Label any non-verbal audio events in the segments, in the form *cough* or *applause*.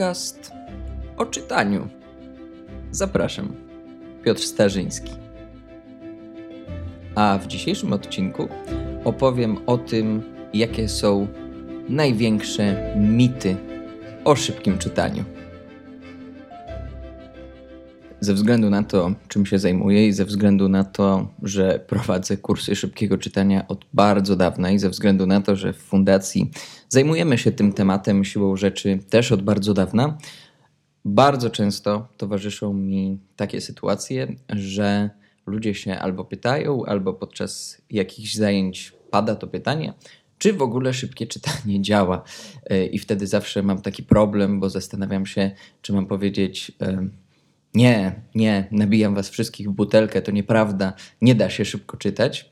podcast o czytaniu. Zapraszam, Piotr Starzyński. A w dzisiejszym odcinku opowiem o tym, jakie są największe mity o szybkim czytaniu. Ze względu na to, czym się zajmuję i ze względu na to, że prowadzę kursy szybkiego czytania od bardzo dawna i ze względu na to, że w fundacji zajmujemy się tym tematem siłą rzeczy też od bardzo dawna, bardzo często towarzyszą mi takie sytuacje, że ludzie się albo pytają, albo podczas jakichś zajęć pada to pytanie, czy w ogóle szybkie czytanie *laughs* działa. I wtedy zawsze mam taki problem, bo zastanawiam się, czy mam powiedzieć nie, nie, nabijam was wszystkich w butelkę, to nieprawda, nie da się szybko czytać,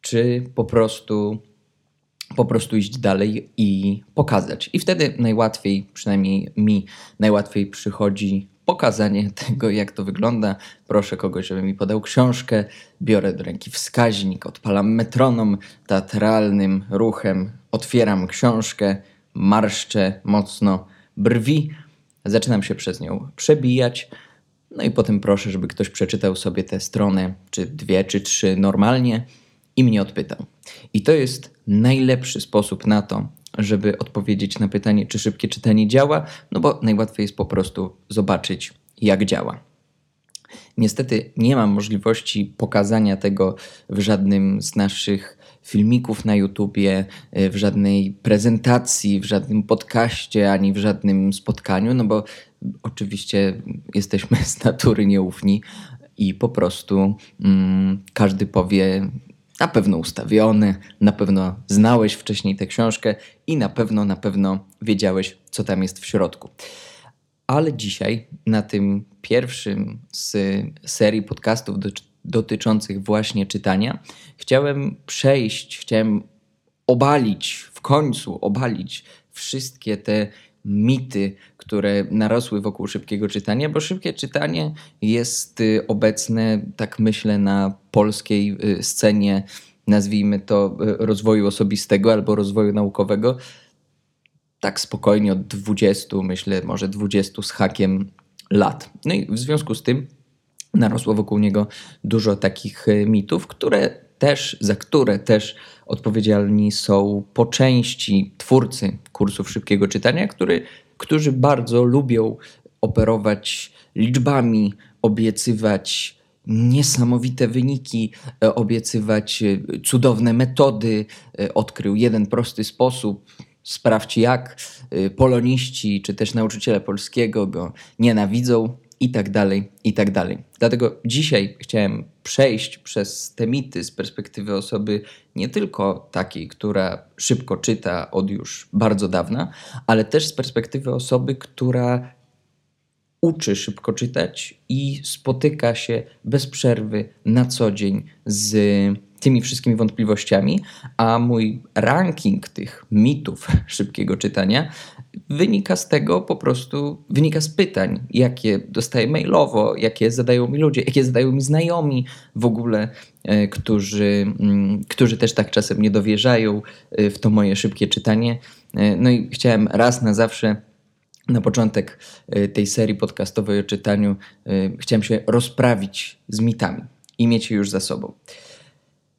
czy po prostu po prostu iść dalej i pokazać. I wtedy najłatwiej, przynajmniej mi, najłatwiej przychodzi pokazanie *laughs* tego, jak to wygląda. Proszę kogoś, żeby mi podał książkę, biorę do ręki wskaźnik, odpalam metronom teatralnym ruchem, otwieram książkę, marszczę mocno brwi, zaczynam się przez nią przebijać no i potem proszę, żeby ktoś przeczytał sobie tę stronę, czy dwie, czy trzy normalnie i mnie odpytał. I to jest najlepszy sposób na to, żeby odpowiedzieć na pytanie, czy szybkie czytanie działa, no bo najłatwiej jest po prostu zobaczyć, jak działa. Niestety nie mam możliwości pokazania tego w żadnym z naszych filmików na YouTubie, w żadnej prezentacji, w żadnym podcaście, ani w żadnym spotkaniu, no bo oczywiście jesteśmy z natury nieufni i po prostu mm, każdy powie na pewno ustawiony, na pewno znałeś wcześniej tę książkę i na pewno, na pewno wiedziałeś, co tam jest w środku. Ale dzisiaj, na tym pierwszym z serii podcastów do, dotyczących właśnie czytania, chciałem przejść, chciałem obalić, w końcu obalić wszystkie te mity, które narosły wokół szybkiego czytania, bo szybkie czytanie jest y, obecne, tak myślę, na polskiej y, scenie, nazwijmy to y, rozwoju osobistego albo rozwoju naukowego, tak spokojnie od 20, myślę, może 20 z hakiem lat. No i w związku z tym narosło wokół niego dużo takich mitów, które też, za które też odpowiedzialni są po części twórcy kursów szybkiego czytania, który, którzy bardzo lubią operować liczbami, obiecywać niesamowite wyniki, e, obiecywać e, cudowne metody. E, odkrył jeden prosty sposób. Sprawdź jak poloniści czy też nauczyciele polskiego go nienawidzą i tak dalej, i tak dalej. Dlatego dzisiaj chciałem przejść przez te mity z perspektywy osoby nie tylko takiej, która szybko czyta od już bardzo dawna, ale też z perspektywy osoby, która uczy szybko czytać i spotyka się bez przerwy na co dzień z tymi wszystkimi wątpliwościami, a mój ranking tych mitów *laughs* szybkiego czytania wynika z tego po prostu, wynika z pytań, jakie dostaję mailowo, jakie zadają mi ludzie, jakie zadają mi znajomi w ogóle, e, którzy, mm, którzy też tak czasem nie dowierzają e, w to moje szybkie czytanie. E, no i chciałem raz na zawsze na początek tej serii podcastowej o czytaniu chciałem się rozprawić z mitami i mieć je już za sobą.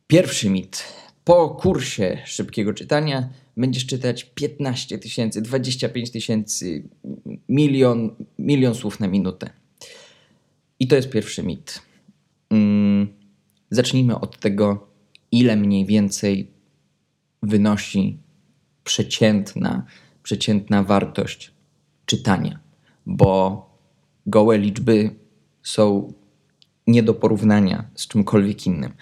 Pierwszy mit. Po kursie szybkiego czytania będziesz czytać 15 tysięcy, 25 tysięcy, milion, milion słów na minutę. I to jest pierwszy mit. Hmm, zacznijmy od tego, ile mniej więcej wynosi przeciętna, przeciętna wartość czytania, bo gołe liczby są nie do porównania z czymkolwiek innym.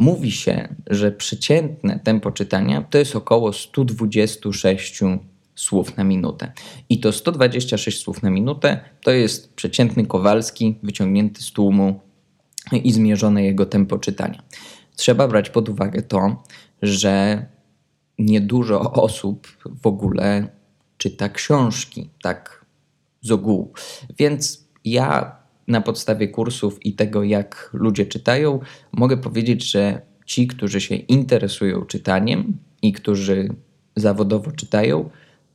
Mówi się, że przeciętne tempo czytania to jest około 126 słów na minutę. I to 126 słów na minutę to jest przeciętny Kowalski wyciągnięty z tłumu i zmierzone jego tempo czytania. Trzeba brać pod uwagę to, że niedużo osób w ogóle czyta książki, tak z ogółu. Więc ja na podstawie kursów i tego, jak ludzie czytają, mogę powiedzieć, że ci, którzy się interesują czytaniem i którzy zawodowo czytają,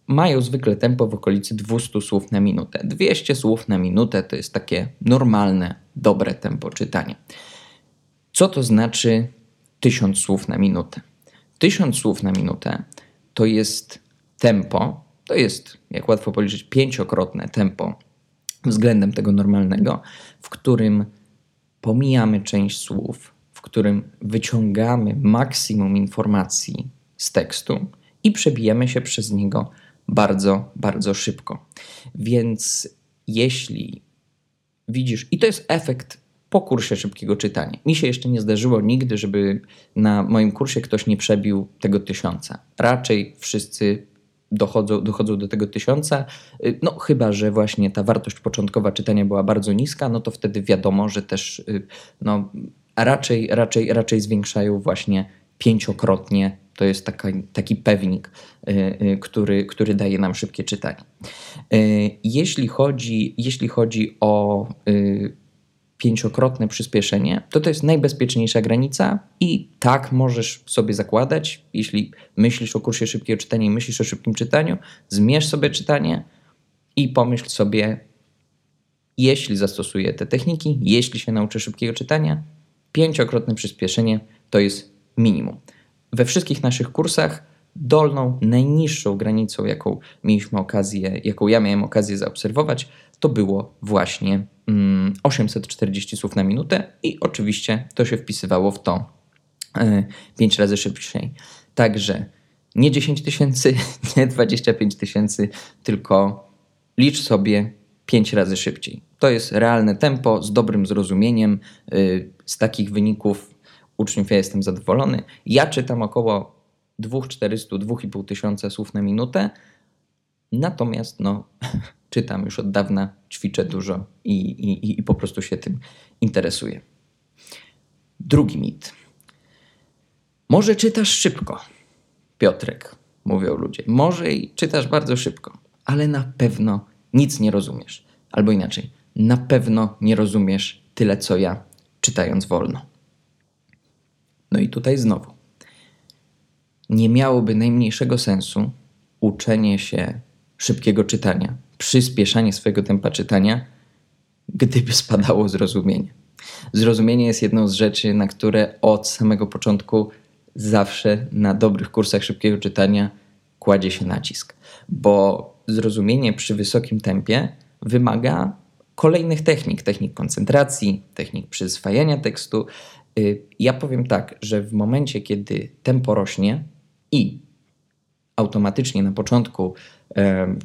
mają zwykle tempo w okolicy 200 słów na minutę. 200 słów na minutę to jest takie normalne, dobre tempo czytania. Co to znaczy 1000 słów na minutę? 1000 słów na minutę to jest tempo, to jest, jak łatwo policzyć, pięciokrotne tempo względem tego normalnego, w którym pomijamy część słów, w którym wyciągamy maksimum informacji z tekstu i przebijamy się przez niego bardzo, bardzo szybko. Więc jeśli widzisz, i to jest efekt po kursie szybkiego czytania. Mi się jeszcze nie zdarzyło nigdy, żeby na moim kursie ktoś nie przebił tego tysiąca. Raczej wszyscy dochodzą, dochodzą do tego tysiąca. Y, no, chyba, że właśnie ta wartość początkowa czytania była bardzo niska, no to wtedy wiadomo, że też y, no, raczej, raczej, raczej zwiększają właśnie pięciokrotnie. To jest taka, taki pewnik, y, który, który daje nam szybkie czytanie. Jeśli chodzi, jeśli chodzi o pięciokrotne przyspieszenie, to to jest najbezpieczniejsza granica i tak możesz sobie zakładać, jeśli myślisz o kursie szybkiego czytania i myślisz o szybkim czytaniu, zmierz sobie czytanie i pomyśl sobie, jeśli zastosuję te techniki, jeśli się nauczę szybkiego czytania, pięciokrotne przyspieszenie to jest minimum. We wszystkich naszych kursach dolną, najniższą granicą, jaką mieliśmy okazję, jaką ja miałem okazję zaobserwować, to było właśnie 840 mm, słów na minutę i oczywiście to się wpisywało w to 5 e, razy szybciej. Także nie 10 tysięcy, *laughs* nie 25 tysięcy, tylko licz sobie 5 razy szybciej. To jest realne tempo z dobrym zrozumieniem. E, z takich wyników uczniów ja jestem zadowolony. Ja czytam około 2400, 2,5 tysiąca słów na minutę. Natomiast no, *laughs* czytam już od dawna, ćwiczę dużo i, i, i po prostu się tym interesuję. Drugi mit. Może czytasz szybko, Piotrek, mówią ludzie. Może i czytasz bardzo szybko, ale na pewno nic nie rozumiesz. Albo inaczej, na pewno nie rozumiesz tyle co ja, czytając wolno. No i tutaj znowu. Nie miałoby najmniejszego sensu uczenie się szybkiego czytania, przyspieszanie swojego tempa czytania, gdyby spadało zrozumienie. Zrozumienie jest jedną z rzeczy, na które od samego początku zawsze na dobrych kursach szybkiego czytania kładzie się nacisk, bo zrozumienie przy wysokim tempie wymaga kolejnych technik, technik koncentracji, technik przyswajania tekstu. Y, ja powiem tak, że w momencie, kiedy tempo rośnie i automatycznie na początku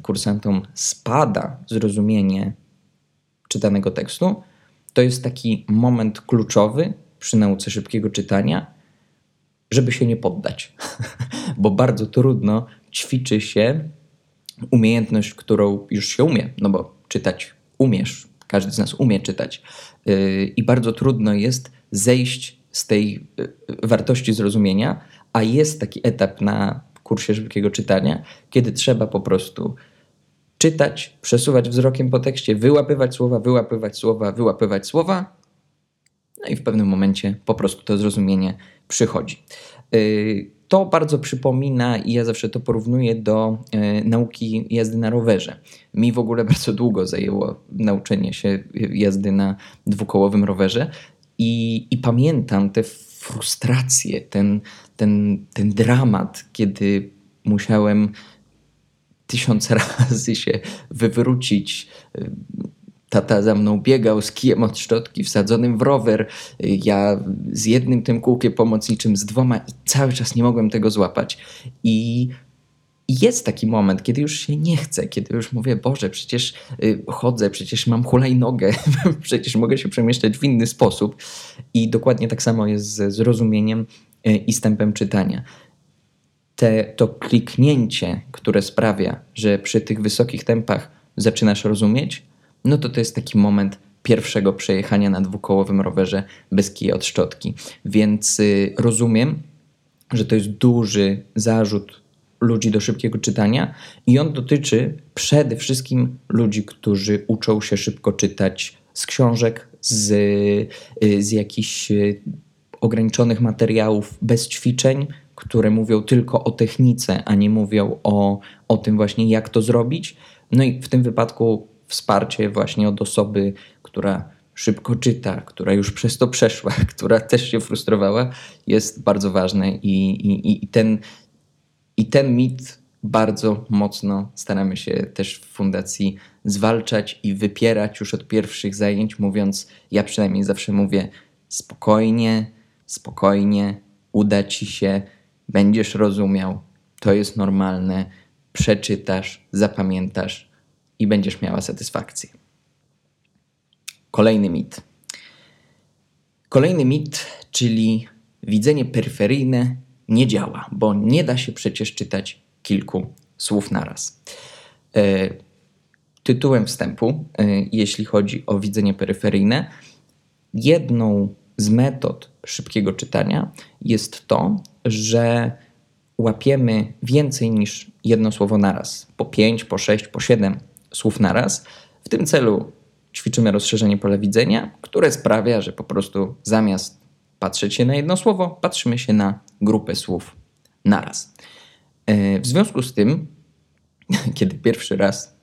kursantom spada zrozumienie czytanego tekstu, to jest taki moment kluczowy przy nauce szybkiego czytania, żeby się nie poddać, *laughs* bo bardzo trudno ćwiczy się umiejętność, którą już się umie, no bo czytać umiesz, każdy z nas umie czytać yy, i bardzo trudno jest zejść z tej yy, wartości zrozumienia, a jest taki etap na kursie szybkiego czytania, kiedy trzeba po prostu czytać, przesuwać wzrokiem po tekście, wyłapywać słowa, wyłapywać słowa, wyłapywać słowa. No i w pewnym momencie po prostu to zrozumienie przychodzi. Y, to bardzo przypomina i ja zawsze to porównuję do y, nauki jazdy na rowerze. Mi w ogóle *laughs* bardzo długo zajęło nauczenie się jazdy na dwukołowym rowerze i, i pamiętam te frustrację, ten, ten, ten dramat, kiedy musiałem tysiąc *laughs* razy się wywrócić. Tata za mną biegał z kijem od szczotki wsadzonym w rower. Ja z jednym tym kółkiem pomocniczym, z dwoma i cały czas nie mogłem tego złapać. I jest taki moment, kiedy już się nie chce, kiedy już mówię, Boże, przecież y, chodzę, przecież mam hulajnogę, *laughs* przecież mogę się przemieszczać w inny sposób. I dokładnie tak samo jest ze zrozumieniem y, i stępem czytania. Te, to kliknięcie, które sprawia, że przy tych wysokich tempach zaczynasz rozumieć, no to to jest taki moment pierwszego przejechania na dwukołowym rowerze bez kija od szczotki. Więc y, rozumiem, że to jest duży zarzut ludzi do szybkiego czytania i on dotyczy przede wszystkim ludzi, którzy uczą się szybko czytać z książek, z, y, z jakichś y, ograniczonych materiałów, bez ćwiczeń, które mówią tylko o technice, a nie mówią o, o tym właśnie, jak to zrobić. No i w tym wypadku wsparcie właśnie od osoby, która szybko czyta, która już przez to przeszła, *laughs* która też się frustrowała, jest bardzo ważne i, i, i, ten, i ten mit bardzo mocno staramy się też w fundacji zwalczać i wypierać już od pierwszych zajęć, mówiąc, ja przynajmniej zawsze mówię spokojnie, spokojnie, uda ci się, będziesz rozumiał, to jest normalne, przeczytasz, zapamiętasz i będziesz miała satysfakcję. Kolejny mit. Kolejny mit, czyli widzenie peryferyjne nie działa, bo nie da się przecież czytać kilku słów naraz. E, tytułem wstępu, e, jeśli chodzi o widzenie peryferyjne, jedną z metod szybkiego czytania jest to, że łapiemy więcej niż jedno słowo naraz, po pięć, po sześć, po siedem słów naraz. W tym celu ćwiczymy rozszerzenie pola widzenia, które sprawia, że po prostu zamiast patrzeć się na jedno słowo, patrzymy się na grupę słów naraz. E, w związku z tym, *laughs* kiedy pierwszy raz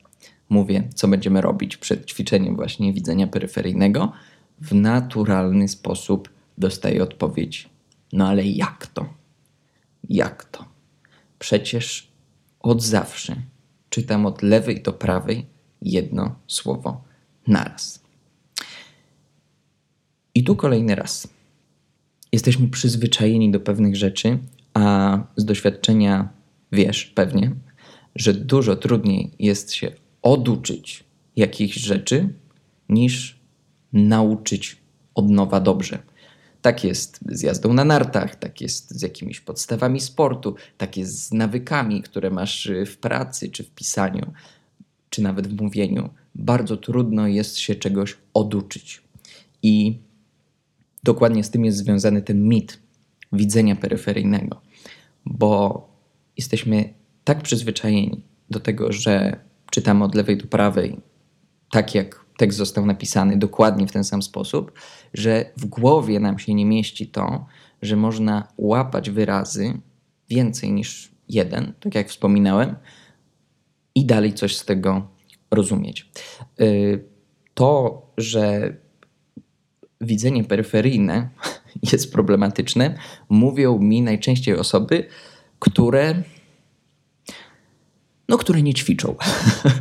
mówię, co będziemy robić przed ćwiczeniem właśnie widzenia peryferyjnego, w naturalny sposób dostaję odpowiedź: No ale jak to? Jak to? Przecież od zawsze czytam od lewej do prawej jedno słowo naraz. I tu kolejny raz. Jesteśmy przyzwyczajeni do pewnych rzeczy, a z doświadczenia wiesz pewnie, że dużo trudniej jest się oduczyć jakichś rzeczy niż nauczyć od nowa dobrze. Tak jest z jazdą na nartach, tak jest z jakimiś podstawami sportu, tak jest z nawykami, które masz w pracy, czy w pisaniu, czy nawet w mówieniu. Bardzo trudno jest się czegoś oduczyć. I dokładnie z tym jest związany ten mit widzenia peryferyjnego, bo jesteśmy tak przyzwyczajeni do tego, że czytamy od lewej do prawej, tak jak tekst został napisany dokładnie w ten sam sposób, że w głowie nam się nie mieści to, że można łapać wyrazy więcej niż jeden, tak jak wspominałem, i dalej coś z tego rozumieć. Y, to, że widzenie peryferyjne *laughs* jest problematyczne, mówią mi najczęściej osoby, które no, które nie ćwiczą.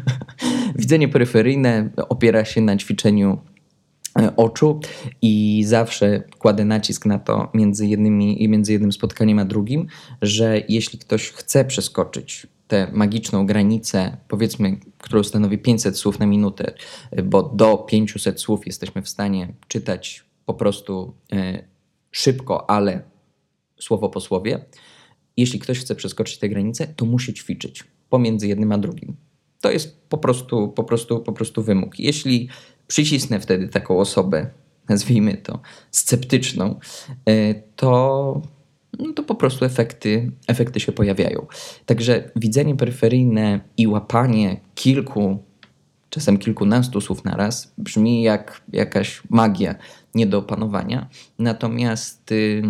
*laughs* Widzenie peryferyjne opiera się na ćwiczeniu e, oczu i zawsze kładę nacisk na to między, jednymi, między jednym spotkaniem a drugim, że jeśli ktoś chce przeskoczyć tę magiczną granicę, powiedzmy, którą stanowi 500 słów na minutę, bo do 500 słów jesteśmy w stanie czytać po prostu e, szybko, ale słowo po słowie. Jeśli ktoś chce przeskoczyć tę granicę, to musi ćwiczyć pomiędzy jednym a drugim. To jest po prostu, po prostu, po prostu wymóg. Jeśli przycisnę wtedy taką osobę, nazwijmy to sceptyczną, e, to, no to po prostu efekty, efekty się pojawiają. Także widzenie peryferyjne i łapanie kilku, czasem kilkunastu słów naraz brzmi jak jakaś magia nie do opanowania, natomiast y,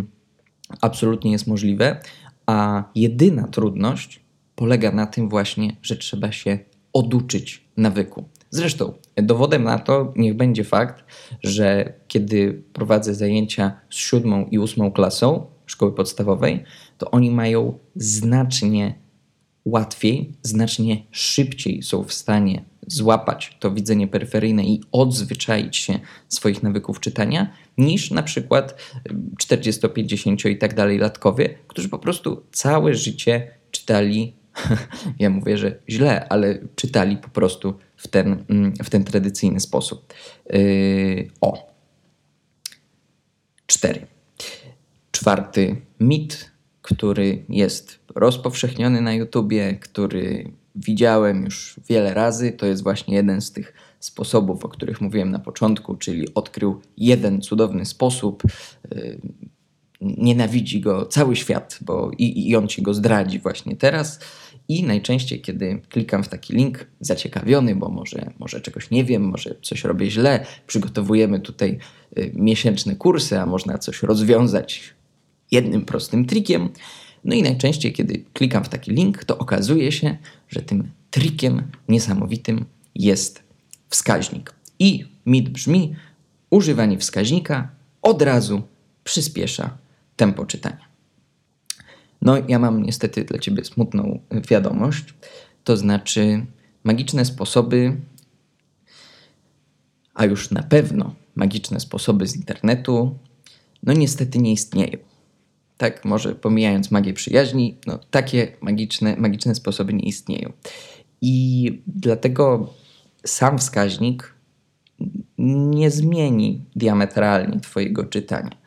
absolutnie jest możliwe, a jedyna trudność polega na tym właśnie, że trzeba się oduczyć nawyku. Zresztą dowodem na to niech będzie fakt, że kiedy prowadzę zajęcia z siódmą i ósmą klasą szkoły podstawowej, to oni mają znacznie łatwiej, znacznie szybciej są w stanie złapać to widzenie peryferyjne i odzwyczaić się swoich nawyków czytania, niż na przykład 40, 50 i tak dalej latkowie, którzy po prostu całe życie czytali *laughs* ja mówię, że źle, ale czytali po prostu w ten, mm, w ten tradycyjny sposób. Yy, o. Cztery. Czwarty mit, który jest rozpowszechniony na YouTubie, który widziałem już wiele razy, to jest właśnie jeden z tych sposobów, o których mówiłem na początku, czyli odkrył jeden cudowny sposób. Yy, nienawidzi go cały świat, bo i, i on ci go zdradzi właśnie teraz. I najczęściej, kiedy klikam w taki link, zaciekawiony, bo może, może czegoś nie wiem, może coś robię źle, przygotowujemy tutaj y, miesięczne kursy, a można coś rozwiązać jednym prostym trikiem, No i najczęściej, kiedy klikam w taki link, to okazuje się, że tym trikiem niesamowitym jest wskaźnik. I mit brzmi: używanie wskaźnika od razu przyspiesza tempo czytania. No, ja mam niestety dla ciebie smutną wiadomość. To znaczy, magiczne sposoby, a już na pewno magiczne sposoby z internetu, no niestety nie istnieją. Tak, może pomijając magię przyjaźni, no takie magiczne, magiczne sposoby nie istnieją. I dlatego sam wskaźnik nie zmieni diametralnie Twojego czytania.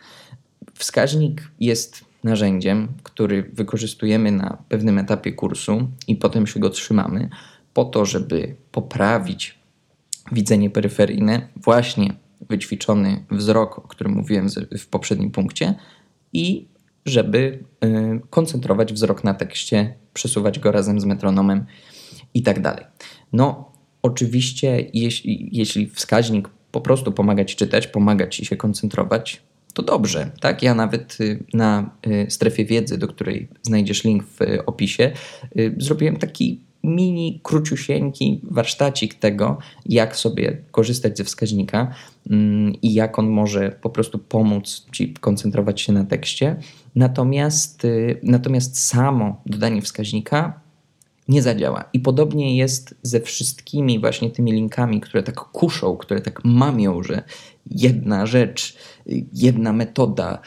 Wskaźnik jest narzędziem, który wykorzystujemy na pewnym etapie kursu i potem się go trzymamy, po to, żeby poprawić widzenie peryferyjne, właśnie wyćwiczony wzrok, o którym mówiłem w poprzednim punkcie, i żeby y, koncentrować wzrok na tekście, przesuwać go razem z metronomem i tak dalej. No, oczywiście, jeśli, jeśli wskaźnik po prostu pomaga ci czytać, pomaga ci się koncentrować, to dobrze. Tak? Ja nawet y, na y, strefie wiedzy, do której znajdziesz link w opisie, zrobiłem taki mini, króciusieńki warsztacik tego, jak sobie korzystać ze wskaźnika mm, i jak on może po prostu pomóc ci koncentrować się na tekście. Natomiast, y, natomiast samo dodanie wskaźnika nie zadziała. I podobnie jest ze wszystkimi właśnie tymi linkami, które tak kuszą, które tak mamią, że jedna rzecz, jedna metoda,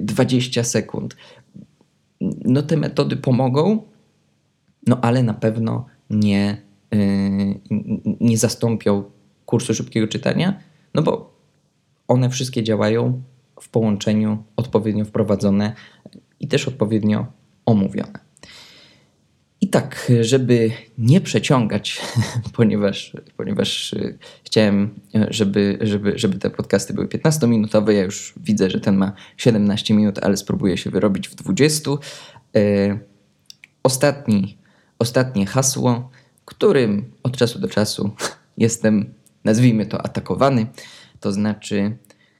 20 y, sekund. No te metody pomogą, no ale na pewno nie, yy, nie zastąpią kursu szybkiego czytania, no bo one wszystkie działają w połączeniu odpowiednio wprowadzone i też odpowiednio omówione. I tak, żeby nie przeciągać, *laughs* ponieważ, ponieważ yy, chciałem, żeby, żeby, żeby te podcasty były 15-minutowe, ja już widzę, że ten ma 17 minut, ale spróbuję się wyrobić w 20. Yy, ostatni ostatnie hasło, którym od czasu do czasu *laughs* jestem, nazwijmy to, atakowany. To znaczy,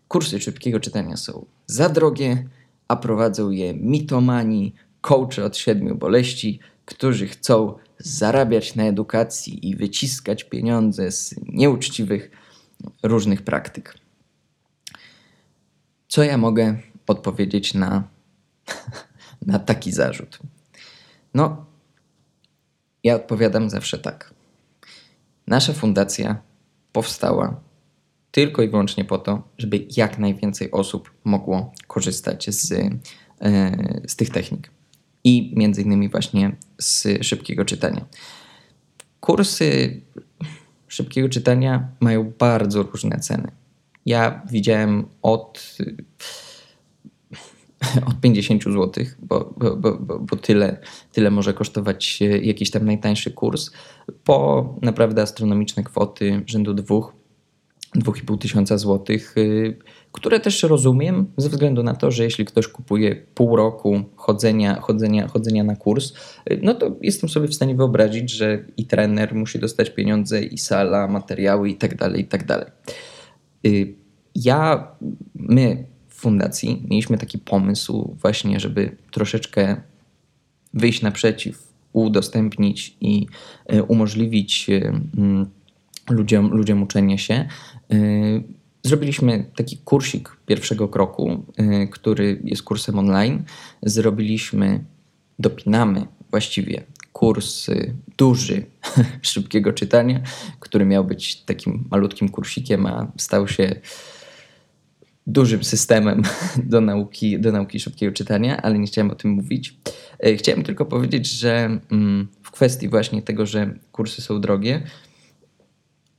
kursy szybkiego czytania są za drogie, a prowadzą je mitomani, coache od siedmiu boleści, którzy chcą zarabiać na edukacji i wyciskać pieniądze z nieuczciwych różnych praktyk. Co ja mogę odpowiedzieć na, *laughs* na taki zarzut? No, ja odpowiadam zawsze tak. Nasza fundacja powstała tylko i wyłącznie po to, żeby jak najwięcej osób mogło korzystać z, e, z tych technik. I między innymi właśnie z szybkiego czytania. Kursy szybkiego czytania mają bardzo różne ceny. Ja widziałem od od 50 zł, bo, bo, bo, bo, tyle, tyle może kosztować jakiś tam najtańszy kurs, po naprawdę astronomiczne kwoty rzędu 2, 2,5 tysiąca złotych, y, które też rozumiem ze względu na to, że jeśli ktoś kupuje pół roku chodzenia, chodzenia, chodzenia na kurs, y, no to jestem sobie w stanie wyobrazić, że i trener musi dostać pieniądze, i sala, materiały i tak dalej, i tak. Y, ja, my fundacji mieliśmy taki pomysł właśnie, żeby troszeczkę wyjść naprzeciw, udostępnić i umożliwić mm, ludziom, ludziom uczenie się. E, zrobiliśmy taki kursik pierwszego kroku, który jest kursem online. Zrobiliśmy, dopinamy właściwie kurs duży *laughs* szybkiego czytania, który miał być takim malutkim kursikiem, a stał się dużym systemem *laughs* do nauki, do nauki szybkiego czytania, ale nie chciałem o tym mówić. Chciałem tylko powiedzieć, że mm, w kwestii właśnie tego, że kursy są drogie,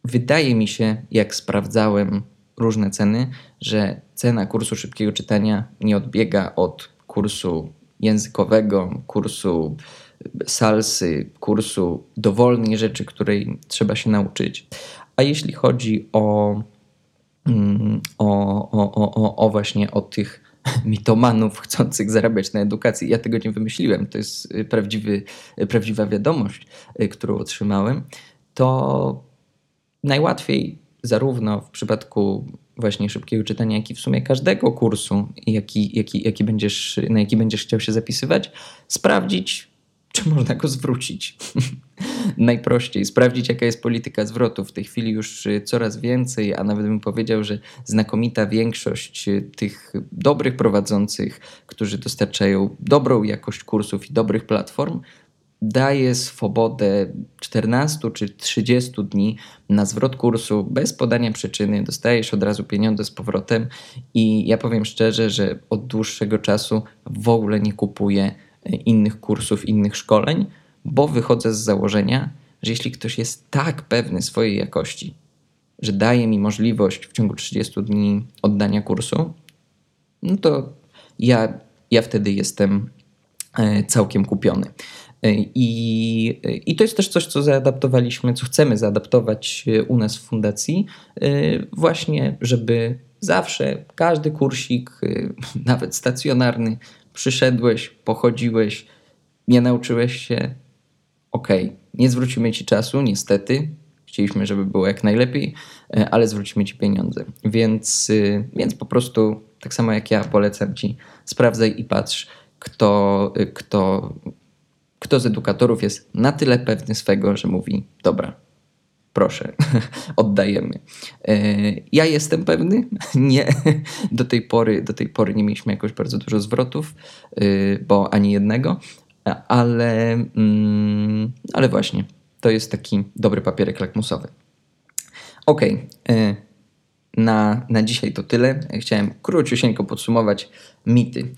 wydaje mi się, jak sprawdzałem różne ceny, że cena kursu szybkiego czytania nie odbiega od kursu językowego, kursu salsy, kursu dowolnej rzeczy, której trzeba się nauczyć. A jeśli chodzi o Mm, o, o, o, o właśnie o tych *laughs* mitomanów chcących zarabiać na edukacji. Ja tego nie wymyśliłem, to jest y, prawdziwy, y, prawdziwa wiadomość, y, którą otrzymałem. To najłatwiej zarówno w przypadku właśnie szybkiego czytania, jak i w sumie każdego kursu, jaki, jaki, jaki będziesz, na jaki będziesz chciał się zapisywać, sprawdzić, czy można go zwrócić. *laughs* Najprościej sprawdzić, jaka jest polityka zwrotu. W tej chwili już y, coraz więcej, a nawet bym powiedział, że znakomita większość y, tych dobrych prowadzących, którzy dostarczają dobrą jakość kursów i dobrych platform, daje swobodę 14 czy 30 dni na zwrot kursu bez podania przyczyny, dostajesz od razu pieniądze z powrotem i ja powiem szczerze, że od dłuższego czasu w ogóle nie kupuję e, innych kursów, innych szkoleń, bo wychodzę z założenia, że jeśli ktoś jest tak pewny swojej jakości, że daje mi możliwość w ciągu 30 dni oddania kursu, no to ja, ja wtedy jestem e, całkiem kupiony. I, I to jest też coś, co zaadaptowaliśmy, co chcemy zaadaptować u nas w fundacji, właśnie, żeby zawsze każdy kursik, nawet stacjonarny, przyszedłeś, pochodziłeś, nie nauczyłeś się, ok, nie zwrócimy ci czasu, niestety. Chcieliśmy, żeby było jak najlepiej, ale zwrócimy ci pieniądze. Więc, więc po prostu, tak samo jak ja, polecam ci, sprawdzaj i patrz, kto, kto kto z edukatorów jest na tyle pewny swego, że mówi: Dobra, proszę, *laughs* oddajemy. E, ja jestem pewny, *laughs* nie, do tej pory, do tej pory nie mieliśmy jakoś bardzo dużo zwrotów, e, bo ani jednego, ale, mm, ale właśnie, to jest taki dobry papierek lakmusowy. Ok, e, na, na dzisiaj to tyle. Chciałem króciusieńko podsumować mity.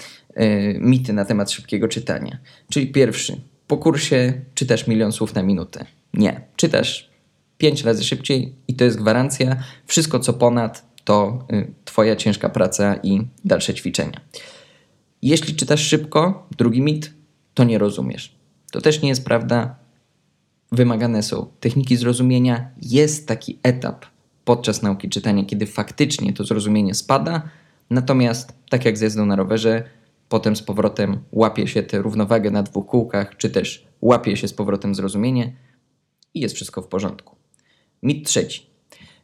Mity na temat szybkiego czytania. Czyli pierwszy, po kursie czytasz milion słów na minutę. Nie. Czytasz pięć razy szybciej i to jest gwarancja. Wszystko co ponad to y, Twoja ciężka praca i dalsze ćwiczenia. Jeśli czytasz szybko, drugi mit, to nie rozumiesz. To też nie jest prawda. Wymagane są techniki zrozumienia. Jest taki etap podczas nauki czytania, kiedy faktycznie to zrozumienie spada. Natomiast, tak jak z na rowerze, potem z powrotem łapie się tę równowagę na dwóch kółkach, czy też łapie się z powrotem zrozumienie i jest wszystko w porządku. Mit trzeci.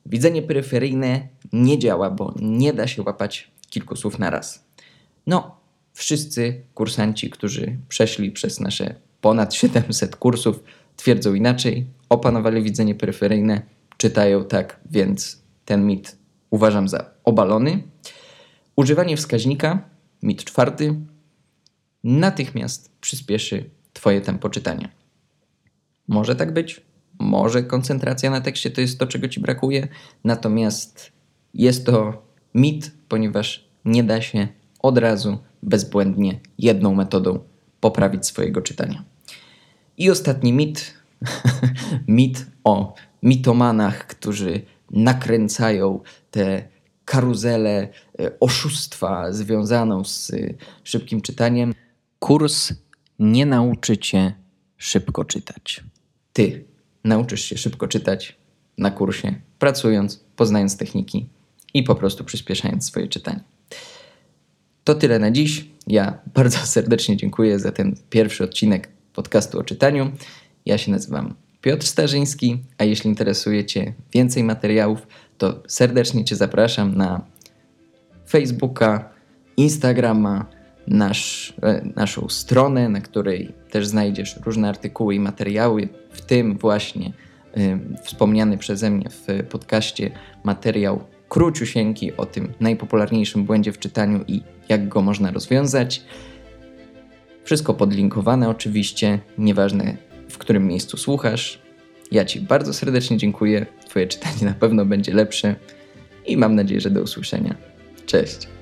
Widzenie peryferyjne nie działa, bo nie da się łapać kilku słów na raz. No, wszyscy kursanci, którzy przeszli przez nasze ponad 700 kursów, twierdzą inaczej, opanowali widzenie peryferyjne, czytają tak, więc ten mit uważam za obalony. Używanie wskaźnika Mit czwarty natychmiast przyspieszy Twoje tempo czytania. Może tak być, może koncentracja na tekście to jest to, czego Ci brakuje, natomiast jest to mit, ponieważ nie da się od razu bezbłędnie jedną metodą poprawić swojego czytania. I ostatni mit, *laughs* mit o mitomanach, którzy nakręcają te karuzelę e, oszustwa związaną z e, szybkim czytaniem. Kurs nie nauczy cię szybko czytać. Ty nauczysz się szybko czytać na kursie, pracując, poznając techniki i po prostu przyspieszając swoje czytanie. To tyle na dziś. Ja bardzo *laughs* serdecznie dziękuję za ten pierwszy odcinek podcastu o czytaniu. Ja się nazywam Piotr Starzyński, a jeśli interesuje Cię więcej materiałów, to serdecznie Cię zapraszam na Facebooka, Instagrama, nasz, e, naszą stronę, na której też znajdziesz różne artykuły i materiały, w tym właśnie y, wspomniany przeze mnie w podcaście materiał króciusieńki o tym najpopularniejszym błędzie w czytaniu i jak go można rozwiązać. Wszystko podlinkowane oczywiście, nieważne w którym miejscu słuchasz. Ja Ci bardzo serdecznie dziękuję. Twoje czytanie na pewno będzie lepsze i mam nadzieję, że do usłyszenia. Cześć.